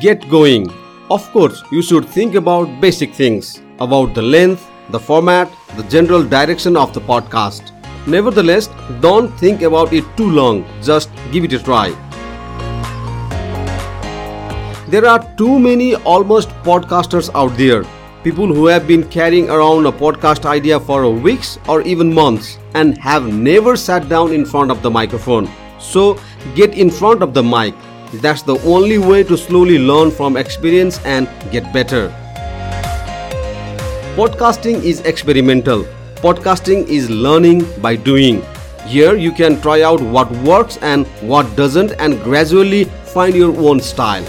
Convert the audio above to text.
get going. Of course, you should think about basic things about the length, the format, the general direction of the podcast. Nevertheless, don't think about it too long, just give it a try. There are too many almost podcasters out there. People who have been carrying around a podcast idea for weeks or even months and have never sat down in front of the microphone. So, get in front of the mic. That's the only way to slowly learn from experience and get better. Podcasting is experimental. Podcasting is learning by doing. Here you can try out what works and what doesn't and gradually find your own style.